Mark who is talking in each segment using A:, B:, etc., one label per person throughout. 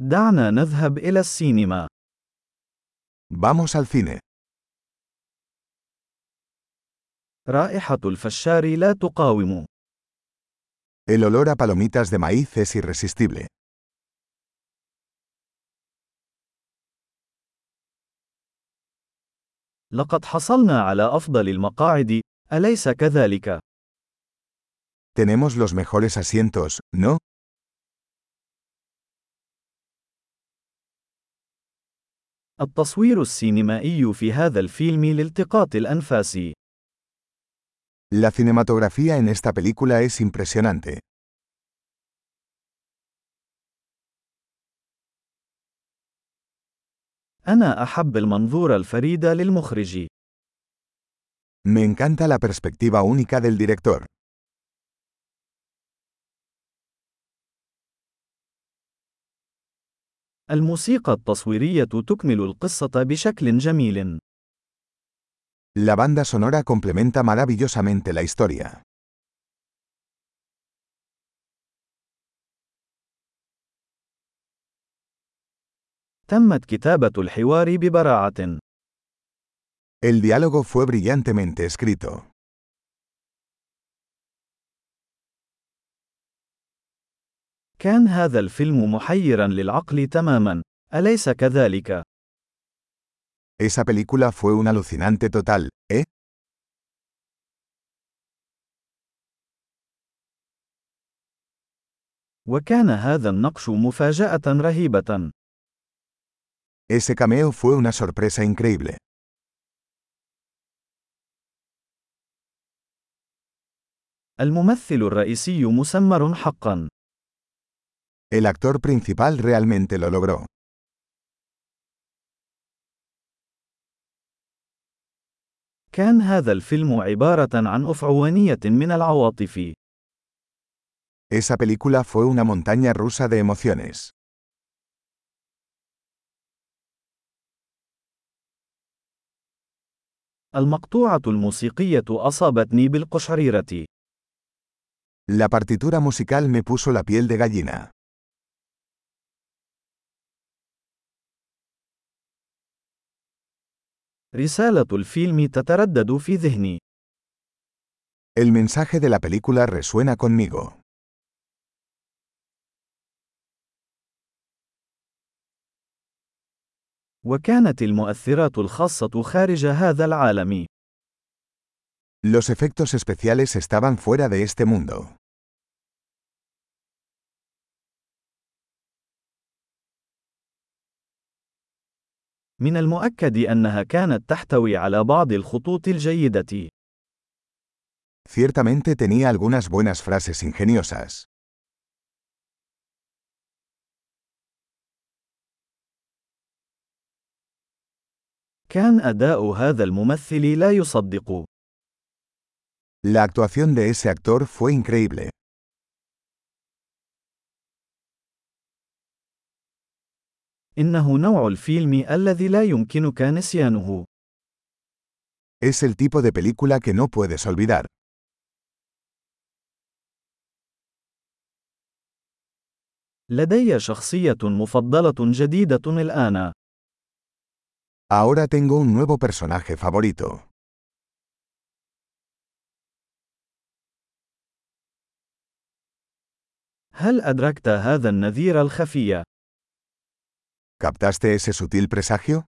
A: دعنا نذهب إلى السينما.
B: Vamos al cine.
A: رائحة الفشار لا تقاوم.
B: El olor a palomitas de maíz es irresistible.
A: لقد حصلنا على أفضل المقاعد، أليس كذلك؟
B: Tenemos los mejores asientos, ¿no?
A: التصوير السينمائي في هذا الفيلم لالتقاط الأنفاس.
B: La cinematografía en esta película es impresionante.
A: أنا أحب المنظور الفريد للمخرج.
B: Me encanta la perspectiva única del director.
A: الموسيقى التصويرية تكمل القصة بشكل جميل.
B: La banda sonora complementa maravillosamente la historia.
A: تمت كتابة الحوار ببراعة.
B: El diálogo fue brillantemente escrito.
A: كان هذا الفيلم محيرا للعقل تماما، أليس كذلك؟
B: Esa película fue un alucinante total, ¿eh?
A: وكان هذا النقش مفاجأة رهيبة.
B: Ese cameo fue una sorpresa increíble.
A: الممثل الرئيسي مسمر حقا.
B: El actor principal realmente lo logró.
A: كان هذا الفيلم عبارة عن أفعوانية من العواطف.
B: Esa película fue una montaña rusa de emociones.
A: المقطوعة الموسيقية أصابتني بالقشعريرة.
B: La partitura musical me puso la piel de gallina.
A: رسالة الفيلم تتردد في ذهني.
B: El mensaje de la película resuena conmigo.
A: وكانت المؤثرات الخاصة خارج هذا العالم.
B: Los efectos especiales estaban fuera de este mundo.
A: من المؤكد أنها كانت تحتوي على بعض الخطوط الجيدة.
B: Ciertamente tenía algunas buenas frases ingeniosas.
A: كان أداء هذا الممثل لا يصدق.
B: La actuación de ese actor fue increíble.
A: إنه نوع الفيلم الذي لا يمكنك نسيانه.
B: Es el tipo de película que no puedes olvidar.
A: لدي شخصية مفضلة جديدة الآن.
B: Ahora tengo un nuevo personaje favorito.
A: هل أدركت هذا النذير الخفي؟
B: ¿Captaste ese sutil presagio?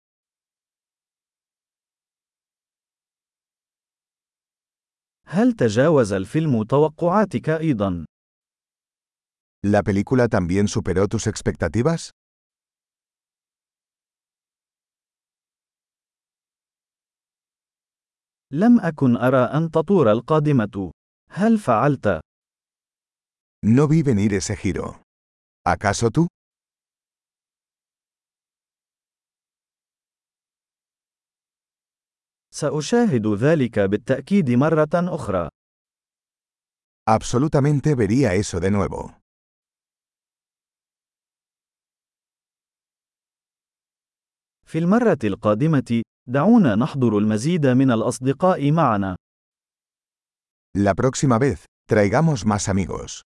A: هل تجاوز الفيلم توقعاتك أيضا؟
B: ¿La película también superó tus expectativas?
A: لم أكن أرى أن تطور القادمة. هل فعلت؟
B: No vi venir ese giro. ¿Acaso tú?
A: سأشاهد ذلك بالتأكيد مرة أخرى.
B: Absolutamente vería eso de nuevo.
A: في المرة القادمة، دعونا نحضر المزيد من الأصدقاء معنا.
B: La próxima vez, traigamos más amigos.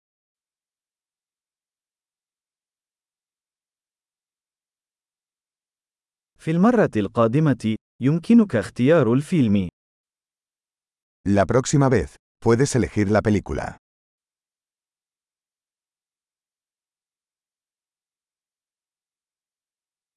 A: في المرة القادمة، يمكنك اختيار الفيلم.
B: La próxima vez, puedes elegir la película.